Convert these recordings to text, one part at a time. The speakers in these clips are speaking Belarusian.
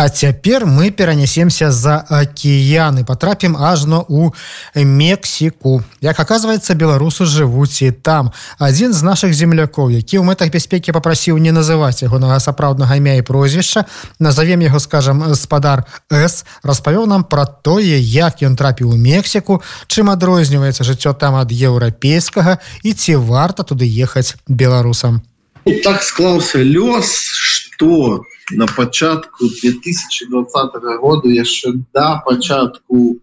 А цяпер мы перанесемся за акіяны потрапім ажно у Мексіку. Як оказывается беларусы жывуць і там. Адзін з наших землякоў які ў мэтах бяспекі попрасіў не называць ягонага сапраўднага імя і прозвішча назовем яго скажем спадар с распавёў нам про тое як ён трапіў у Мексіку чым адрозніваецца жыццё там ад еўрапейскага і ці варта туды ехаць беларусам. Так склаўся лёс что на пачатку 2020 году яшчэ да пачатку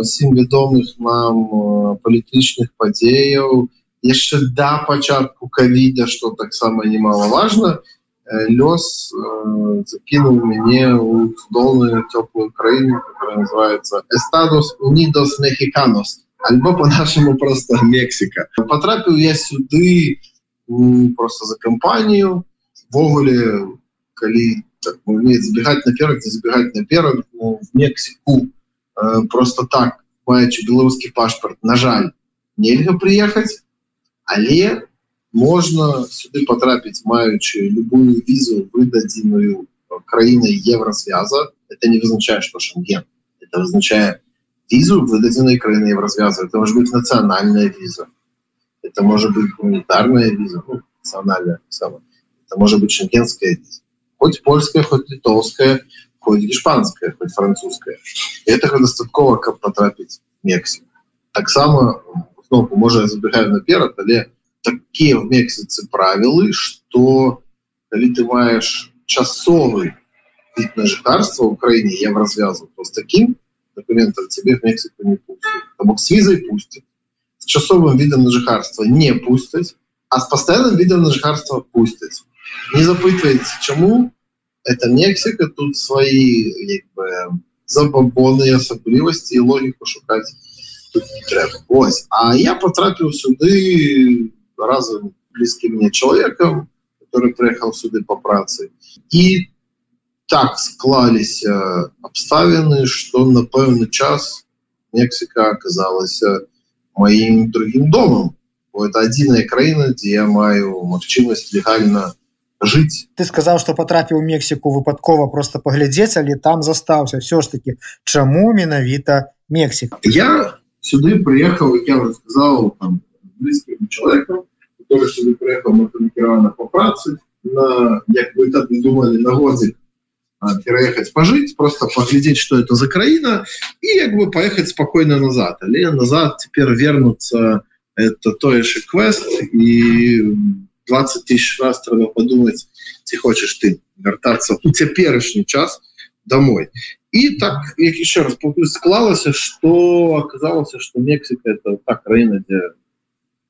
усім вядомых нам палітычных падзеяў яшчэ да пачатку кавіда что таксама немаловажно лёс закінуў мяне у цудоўную цёплую краіну которая называется эстадос унидос мехиканос альбо по-нашаму просто Мексіка потрапіў я сюды просто за кампанію ввогуле калі так, умеет забегать наперед забегать наперед ну, в Мексику э, просто так маючи беларускі пашпарт на жаль нельга приехать але можно сюды потрапіць маючы любую визу выдадзеную краіной евросвяза. Это не вызначает что шенген. Это означает визу выдадзенной краины евросвяза. Это может быть национальная виза. Это может быть гуманитарная виза ну, национальная самое это может быть шенгенская виза хоть польская хоть литовская хоть испанская хоть французская. Этого достаткова как потрапить мексик таксама ну, может забегаю наперед але такие в мексице правілы что коли ты маешь часовый вид на жыхарство в украине я в развязывал с таким документом тебе в мексику не пустят. С визой пустят. С часовым видом на жыхарство не пустить а с постоянным видом на жыхарство пустить не запытваете чаму это Мексика тут свои забабоны асаблівасці логіку шукаць Ось. А я потрапіў сюды разом блізкім мне чалавекам который приехал сюды по працы і так склаліся абставіны что на пэўны час Мексика оказалася моим другим домом. Это адзіная краіна дзе я маю магчымасць легальна жыць ты сказал что потрапіў Мексіку выпадкова просто паглядзець але там застаўся все ж таки чаму менавіта Мексик я сюды приехал я уже сказал человеком приехал по працы на як бы так думали на годзе переехать пожить просто поглядеть что это за краіна и як бы поехать спокойно назад. Але назад теперь вернуться это тое же квест и 20 тысяч раз трэба подумать ці хочешь ты вяртаться у цяперашні час домой. И так як еще раз склалася что оказалось что Мексика это та краіна где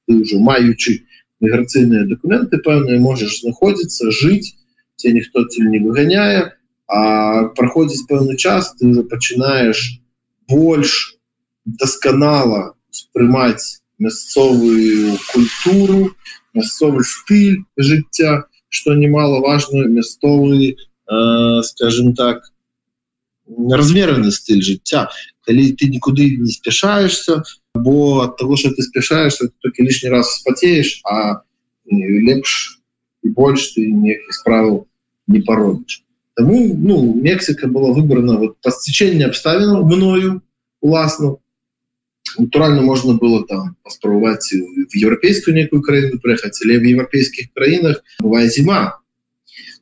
ты уже маючы міграцыйныя документы пэўныя можешь знаходзіцца жить те ніхто ці не выганяе а проходзіць пэўны час ты уже пачынаешь больш досканала спрымаць мясцовую культуру мясцовы стыль жыцця что немаловажную мясцовы э, скажем так размераны стыль жыцця калі ты нікуды не спяшаешься бо от того что ты спяшаешься только лишний раз спатеешь а лепш и больше ты неких справу не поробишь. Тому ну Мексика была выбрана вот по стечению обставин мною уласну натурально можно было там паспрабаваць в еўрапейскую некую краіну прыехаць але в еўрапейскіх краінах бывае зіма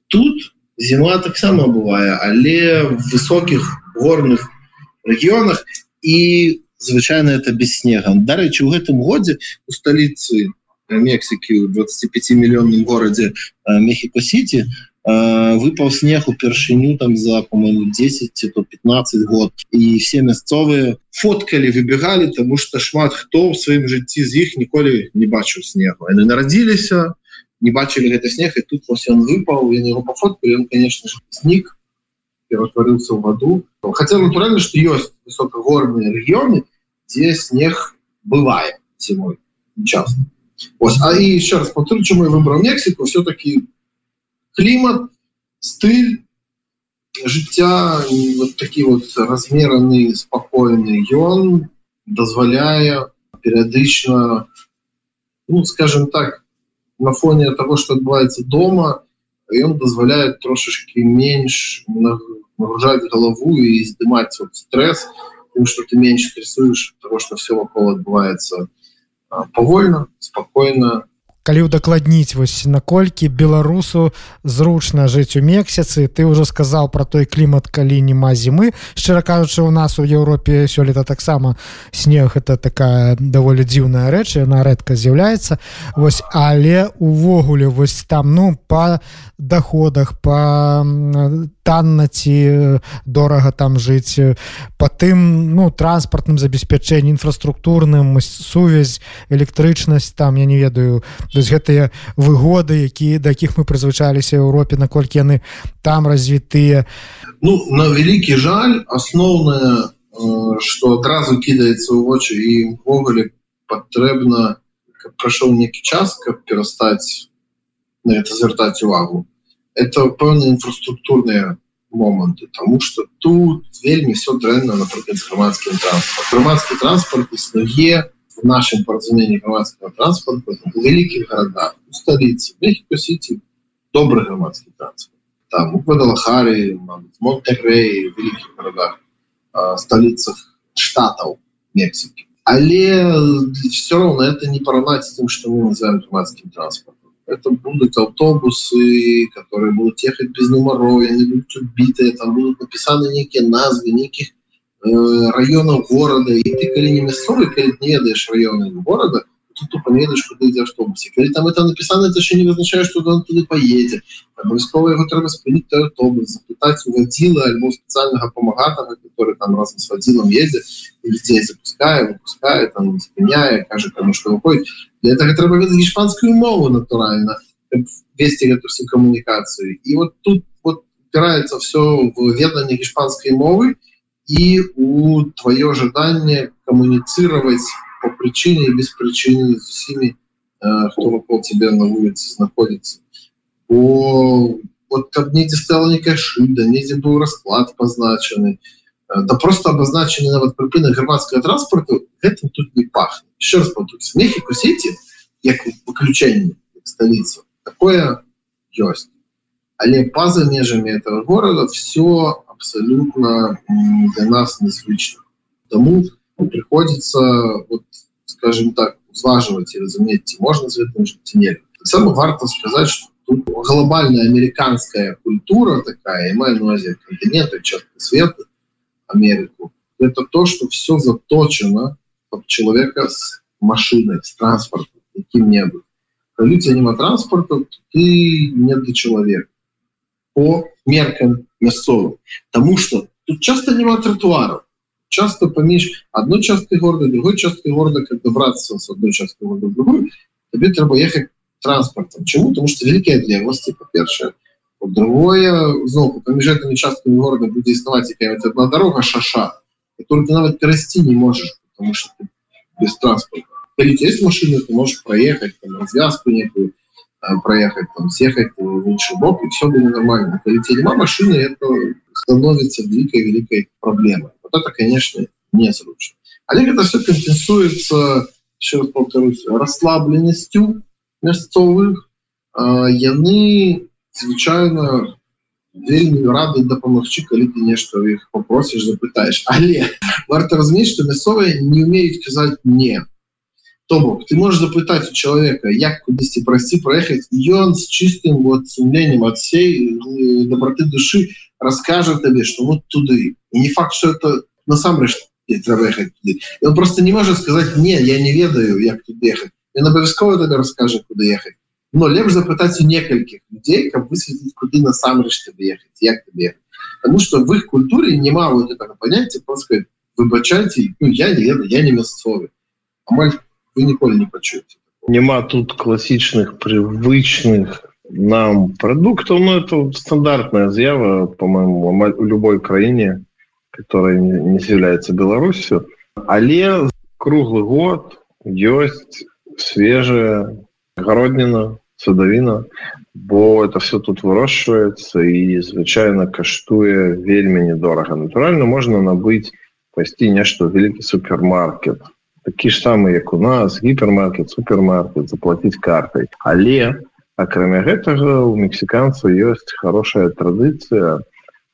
тут зіма таксама бывае але в высокіх горных рэгіёнах і звычайно это без снега. Дарэчы у гэтым годзе у сталіцы Мексікі у 25 мільённым горадзе мехіко-сіці выпал снег упершыню там за по-моему 10 то 15 год. І все мясцовыя фоткали выбегали тому что шмат хто в сваім жыцці з іх ніколі не бачыў снегу они нарадзіліся не бачили гэта снег и тут он выпал его пофоткали он конечно снег ператварыўся в воду. Хотя натурально что ёсць высокогорные регионы где снег бывает зимой часто. Ось, а и еще раз повторю, чему я выбрал Мексику, все-таки клімат стыль жыцця вот такі вот размераны спакойны ён дазваляе перыядычна ну скажем так на фоне того что адбываецца дома ён дазваляет трошечки менш нагружать голову и здымать вот стресс. Тем что ты меньше стрессуешь того что все вокол отбывается повольно спокойно калі удакладніць вось наколькі беларусу зручна жыць у месяцы ты ўжо сказаў про той клімат калі няма зімы. Шчыра кажучы у нас у Еўропе сёлета таксама снег это такая даволі дзіўная рэч яна рэдка з'яўляецца. Вось але увогуле вось там ну по доходах по танна ці дорага там жыць по тым ну транспартным забеспячэнні інфраструктурным сувязь электрычнасць там я не ведаю. То есть гэтыя выгоды якія да якіх мы прызвычаліся Еўропе наколькі яны там развітыя. Ну на вялікі жаль асноўная что адразу кідаецца ў вочы і ввогуле патрэбна прайшоў некі час каб перастаць на это звяртаць увагу это пэўныя інфраструктурныя моманты тому что тут вельмі все дрэнна напрыклад грамадскім транспорт грамадскі транспорт існуе в нашем паразумении громадского транспорта в великих городах, в столице, в Мехико-Сити, добрый громадский транспорт. Там, в Гвадалахаре, в Монтеррее, в великих городах, э, столицах штатов Мексики. Але все равно это не поравнать с тем, что мы называем громадским транспортом. Это будут автобусы, которые будут ехать без номеров, они будут убитые, там будут написаны некие назвы, неких Э, районов города. И ты коли не мясцовый коли не едаешь районы города тут тупо не едешь куда идти автобусе. Коли там это написано это еще не означает что он туда поедет. Обовязково его треба спинить автобус запытать у водила альбо специального помогатого который там разом с водилом ездит и людей запуская выпускает там спиняя кажет кому что выходит. Для этого треба видеть испанскую мову натурально вести эту всю коммуникацию. И вот тут вот опирается все в ведание испанской мовы и у твое ожидание коммуницировать по причине и без причины с всеми, э, кто вокруг тебя на улице находится. По, вот как негде стала некая шильда, негде был расклад позначенный, э, да просто обозначены на вот припинах громадского транспорта, этим тут не пахнет. Еще раз повторюсь, Мехико-Сити, как выключение столицы, такое есть. Але па-за межамі этого города все абсолютно для нас незвычно. Тому приходится, вот, скажем так, зваживать и разуметь, можно за этим жить нет. Самое варто сказать, что тут глобальная американская культура такая, и моя назе континента, часто света, Америку, это то, что все заточено под человека с машиной, с транспортом, каким-нибудь. Когда люди нема транспорта, ты не для человека по меркам мясцовым Таму что тут часто няма тротуаров часто паміж одной часткой города другой часткой города как добраться с одной часткой города другую тебе трэба ехать транспортом чему потому что великие отлеглости по-першее другое знову паміж этими частками города будет існаваць какая-то одна дорога шаша которую ты нават перасти не можешь потому что без транспорта есть машины ты можешь проехать там, развязку некую Э, проехать, там, съехать в лучший бок, и все было нормально. Когда нема машины, это становится великой-великой проблемой. Это, конечно, не срочно. Але это все компенсуется, еще раз повторюсь, расслабленностью мясцовых. Яны звычайно вельмі рады дапамагчы калі ты нешта у іх попросіш запытаешь але варта разумець что мясцовыя не умеюць казаць не То бок ты можешь запытать у человека як кудысьці прасці проехать ён с чистым вот сумлением от всей доброты души расскажет тебе что вот туды и не факт что это насамрэч ехать он просто не может сказать не я не ведаю як тут ехать он обовязково тогда расскажет куда ехать. Но лепш запытать у некальких людей как высветить куды насамрэч тебе ехать як тебе потому что в их культуре нема вот этого понятия просто выбачайте ну, я не еду я не мясцовы амаль вы ніколі не пачуеце няма тут класічных привычных нам продуктов но это стандартная з'ява по-моему у любой краіне которая не является беларусью. Але круглый год ёсць свежая гародніна садавіна бо это все тут вырошчваецца і звычайно каштуе вельмі недорага. Натуральна можна набыць пайсці нешта вялікі супермаркет. Такі ж самы як у нас гіпермаркет супермаркет заплатіць картай. Але акрамя гэтага у мексіканцаў ёсць хорошая традыцыя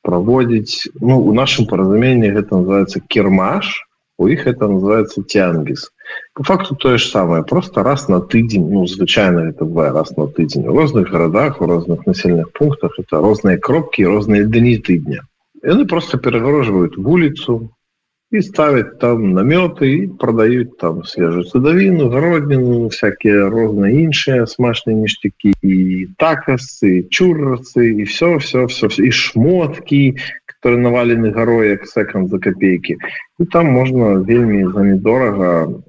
праводзіць ну у нашым паразуменні гэта называется кірмаш у іх это называется цянгіс по факту тое ж самае просто раз на тыдзень ну звычайна это бывае раз на тыдзень у розных гарадах у розных населеных пунктах это розныя кропкі розныя дні тыдня. Яны просто перагарожваюць вуліцу и ставят там наметы и продают там свежую садовину, городнину, всякие разные иншие смачные ништяки, и такосы, и чурросы, и все, все, все, все, и шмотки, которые навалены горой, как секонд за копейки. И там можно вельми за недорого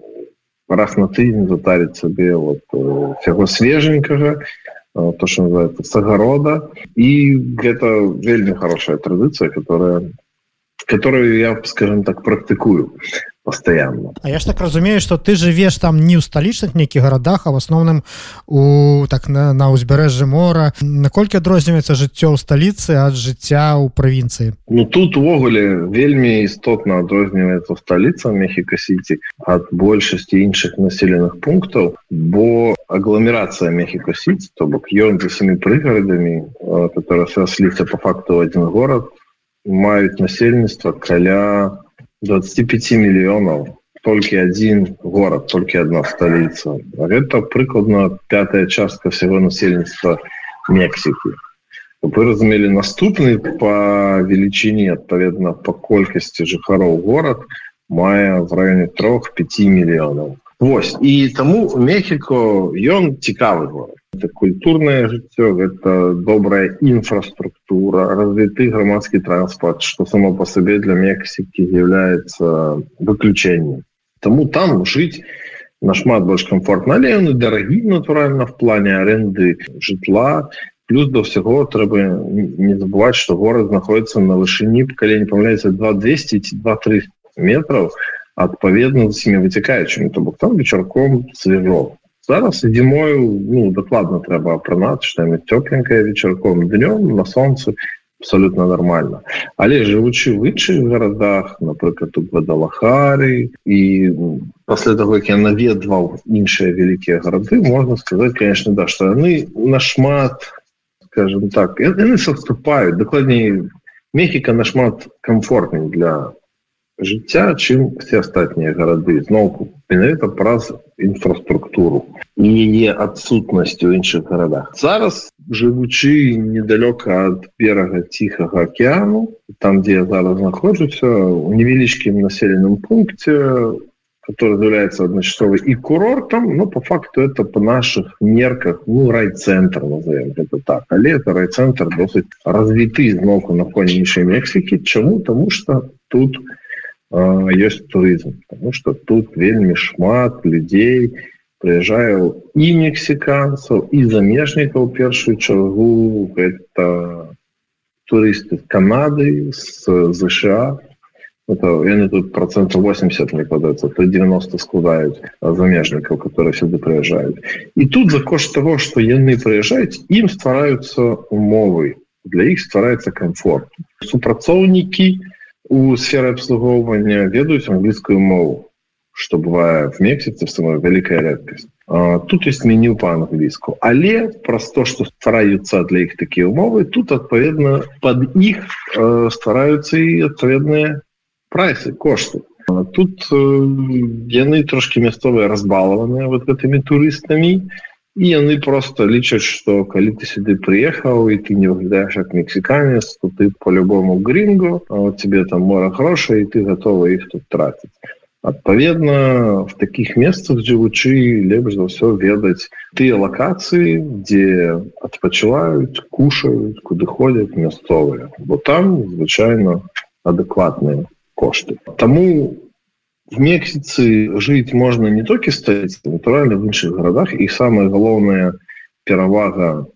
раз на тыдень затарить себе вот э, всего свеженького, э, то, что называется, с огорода. И это вельми хорошая традиция, которая которую я, скажем так, практикую постоянно. А я ж так разумею, что ты живешь там не ў сталічных нейкіх гарадах, а в асноўным у так на, на ўзбярэжжы мора. Наколькі адрозніваецца жыццё ў сталіцы ад жыцця ў правінцыі? Ну тут увогуле вельмі істотна адрозніваецца сталіца Мехіка-сіці ад большасці іншых населеных пунктаў, бо агламерацыя Мехіка-сіці, то бок ён за самі прыгарадамі, которые срасліся по факту один город, маюць насельніцтва каля 25 мільёнаў толькі один город толькі одна столица. Это прыкладна пятая частка всего насельніцтва мексики. Вы разумелі наступны по велічыне адпаведна по колькасці жыхароў город мае в районе трех 5 мільёнаў Вось і таму мехіко ён цікавы город это культурное жыццё это добрая інфраструктура развіты грамадскі транспорт что само по сабе для мексики является выключением тому там жить нашмат больш комфортно. Але он дарагі натурально в плане аренды житла. Плюс до всего трэба не забывать что город находится на вышыні калі не помляется 2 200 23 метров адпаведна з усімі выцікаючымі то бок там вечарком свежо зараз зімою ну дакладна трэба апранацца што цёпленькая вечарком днём на солнце абсолютно нормально але жывучы в іншых гарадах напрыклад у гвадалахары і пасля того як я наведваў іншыя вялікія гарады можна сказаць конечно да что яны нашмат скажем так яны саступаюць дакладней мехіка нашмат комфортней для жыцця чым все астатнія гарады. Зноўку менавіта праз інфраструктуру і яе адсутнасць у іншых гарадах. Зараз жывучы недалёка ад берага ціхага океану там дзе я зараз знаходжуся у невялічкім населеным пункце который з'яўляецца адначасовы і курортам но по факту это по наших мерках ну райцэнтр назовем это так. Але это райцэнтр досыць развіты зноўку на фоне іншай мексікі. Чаму? Тому что тут у ёсць турызм потому что тут вельмі шмат людзей прыязджаю і мексіканцаў і замежнікаў першую чаргу это турысты з Канады з ЗША яны тут процент 80 не падаецца то 90 складаюць замежнікаў которые сюды прыязджаюць і тут за кошт того что яны прыязджаюць ім ствараюцца умовы. Для іх ствараецца комфорт. Супрацоўнікі і у сферы обслугоўвання ведаюць англійскую мову что бывае в мексице самая вялікая рэдкасць тут есть меню по-англійску але праз то что стараюцца для іх такія умовы тут адпаведна под іх э, стараюцца і адпаведныя прайсы кошты. Тут э, яны трошки мясцовыя разбалаваныя вот гэтымі турыстамі і і яны просто лічаць что калі ты сюды приехаў і ты не выглядаешь як мексіканец то ты по-любому вот тебе там мора грошай і ты готова их тут тратить. Адпаведна в таких месцах жывучы лепш за ўсё ведаць тыя локацыі дзе адпачываюць кушаюць куды ходят мясцовыя бо там звычайно адэкватныя кошты тому в Мексіцы жыць можна не толькі стаць натуральна в іншых гарадах і самая галоўная перавага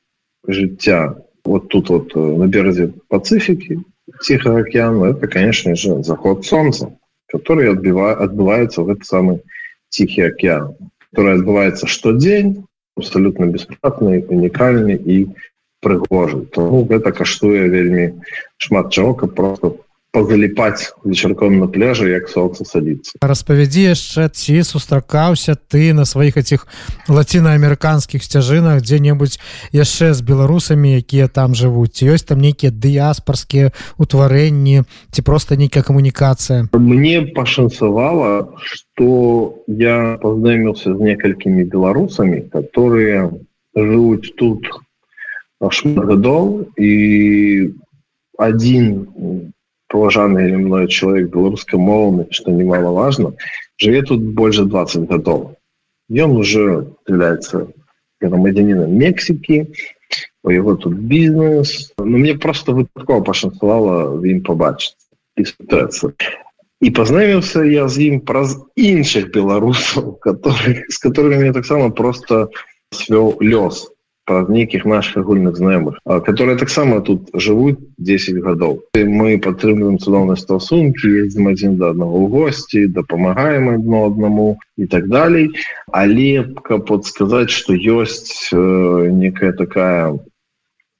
жыцця вот тут вот на березе пацыфікі ціхага океану это конечно же заход солнца который отбіва адбываецца в этот самый ціхі океан который адбываецца штодзень абсолютно бесплатны унікальны і прыгожы то гэта каштуе вельмі шмат чаго каб просто позаліпаць вечарком на пляжы як солнце садится распавядзі яшчэ ці сустракаўся ты на сваіх этих лацінаамерыканскіх сцяжынах дзе-небудзь яшчэ з беларусамі якія там жывуць? Ёсць там нейкія дыяспорскія утварэнні ці просто нейкая камунікацыя? Мне пашанцавала что я познаёмился з некалькімі беларусамі которые жывуць тут шмат гадоў і один поважанный или мной человек беларускамоўны что немаловажно живе тут больше 20 годов. Он уже является громадянином мексики у его тут бизнес. Но мне просто выпадкова пашанцавала им побачить и и познаёмился я з ім праз іншых беларусаў которые с которыми мне таксама просто свёл лёс праз нейкіх наших агульных знаёмых которые таксама тут жывуць 10 гадоў. Мы падтрымліваем цудоўныя стасункі ездзім адзін да аднаго ў госці дапамагаем адно аднаму і так далей. Але каб сказаць что ёсць э, некая такая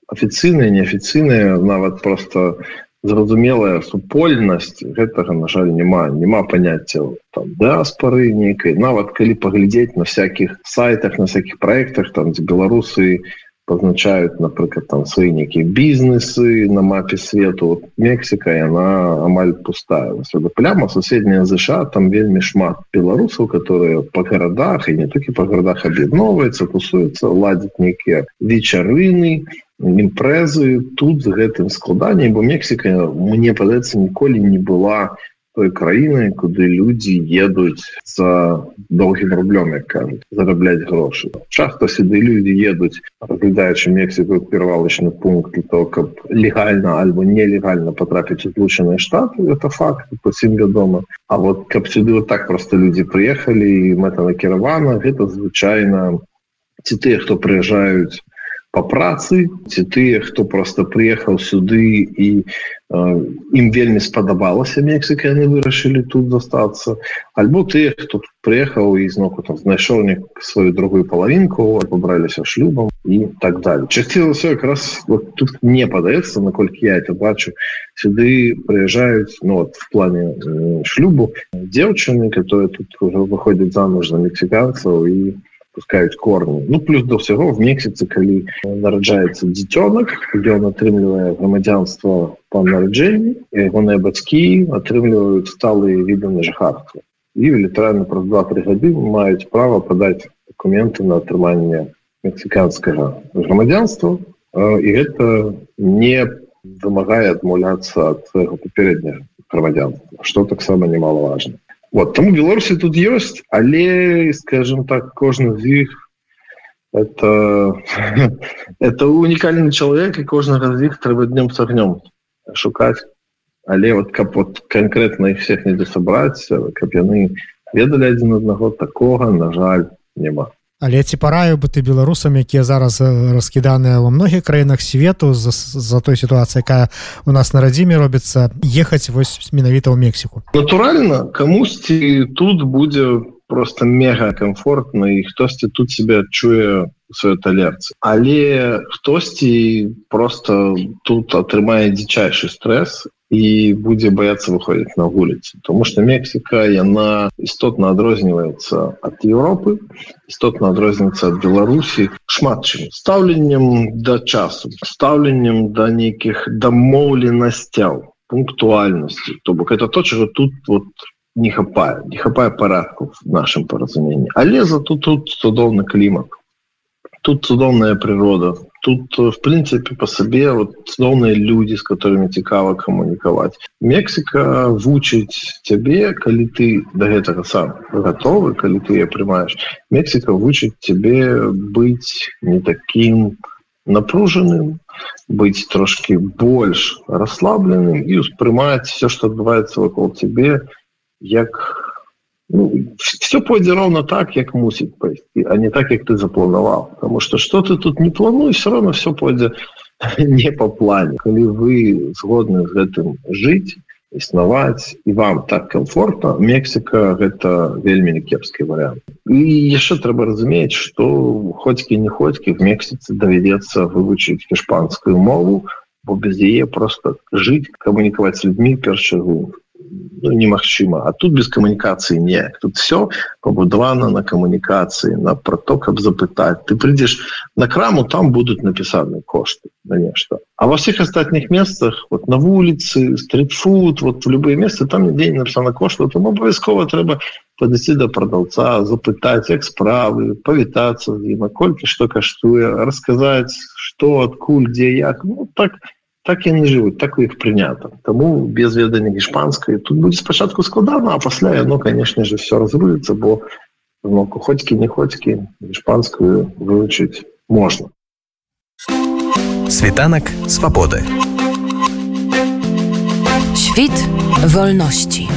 афіцыйная неафіцыйная нават просто зразумелая супольнасць гэтага на жаль няма. Няма паняццяў там дыаспары нейкай. Нават калі паглядзець на всякихх сайтах на всякихх проектах там дзе беларусы позначаюць напрыклад там свои нейкія бізнесы на мапе свету вот, мексика яна амаль пустая пляма соседняя ЗША там вельмі шмат беларусаў которые по гарадах і не толькі по гарадах аб'ядноўваецца тусуецца ладзіць нейкія вечарыны імпрэзы тут з гэтым складаннем бо Мексіка мне падаецца ніколі не была той краінай куды людзі едуць за доўгім рублём як кажуць зарабляць грошы часто сюды людзі едуць разглядаючы Мексіку перавалачны пункт для того каб легальна альбо нелегальна потрапіць у злучаныя штаты это факт усім вядома А вот каб сюды вот так просто людзі прыехалі мэта накіравана гэта звычайна ці тыя хто прыязджаюць по працы. Ці тыя хто просто приехал сюды і э, ім вельмі спадабалася Мексіка яны вырашылі тут застацца. Альбо тыя хто приехал і зноку там знайшоў сваю другую палавінку побраліся шлюбам і так далее. Часціла все якраз вот, тут не падаецца наколькі я это бачу. Сюды приезжаюць ну, вот, в плане э, шлюбу дзеўчыны которые тут уже выходят замуж за мексіканцаў і пускаюць корни. Ну плюс до всего в месяце калі нараджаецца дзіцёнак ён атрымлівае грамадзянство по нараджэнні ягоныя бацькі атрымліваюць сталые виды на жыхарства і літаральна праз два-три гады маюць права падаць документы на атрыманне мексіканскага грамадзянства і гэта не вымагае адмаўляцца ад свайго папярэдняга грамадзянства что таксама немаловажно вот там беларусі тут ёсць але скажем так кожны з іх это это унікальны чалавек і кожнага з іх трэба днём с огнём шукаць але вот каб вот конкретно их всех недзе сабраць каб яны ведалі адзін аднаго такога на жаль няма Але ці параю бы ты беларусам якія зараз раскіданыя ва многіх краінах свету за, за той сітуацыі якая у нас на радзіме робіцца ехаць вось менавіта ў мексіку. Натуральна камусьці тут будзе просто мега комфортна і хтосьці тут себе адчуе сваё талерцы. Але хтосьці просто тут атрымае дзічайшы стрэс і будзе баяцца выходзіць на вуліцы тому что Мексіка яна істотна адрозніваецца ад Еўропы істотна адрозніваецца ад Беларусі шмат чым стаўленнем да часу стаўленнем да нейкіх дамоўленасцяў пунктуальнасці то бок это то чаго тут вот не хапае не хапае парадку в нашым паразуменні але зато тут цудоўны клімат тут цудоўная прырода тут в принципе по сабе вот цудоўныя люди с которыми цікава камунікаваць Мексика вучыць цябе калі ты до гэтага сам готовы калі ты прымаешь Мексика вучыць тебе быть не таким напружаным быть трошки больш расслабленым і успрымаць все что адбываецца вокол тебе як ну, все пойдзе ровно так як мусіць пайсці а не так як ты запланаваў потому что что ты тут не плануешь все равно все пойдзе не по плане калі вы згодны з гэтым жыць існаваць і вам так комфортно Мексика гэта вельмі не кепскі вариант і яшчэ трэба разумець что ходзькі не ходзькі в Мексіцы давядзецца вывучыць іспанскую мову бо без яе просто жыць камунікаваць людьми першую ну, немагчыма а тут без камунікацыі не. Тут все пабудавана на камунікацыі на про то каб запытаць ты прыйдзеш на краму там будуць напісаны кошты на нешта а во всех астатніх месцах вот на вуліцы стритфуд вот в любые месцы там дзень написано кошты. Там абавязкова трэба подойти до продавца запытаць як справы павітацца наколькі что каштуе рассказать что адкуль дзе як. Ну так то так яны жывуць так у іх прынята Таму без ведання іспанскай тут будзе спачатку складана а пасля яно конечно же все разруліцца бо ну, хоцькі не хоцькі іспанскую вывучыць можна світанак свабоды. Świt wolności.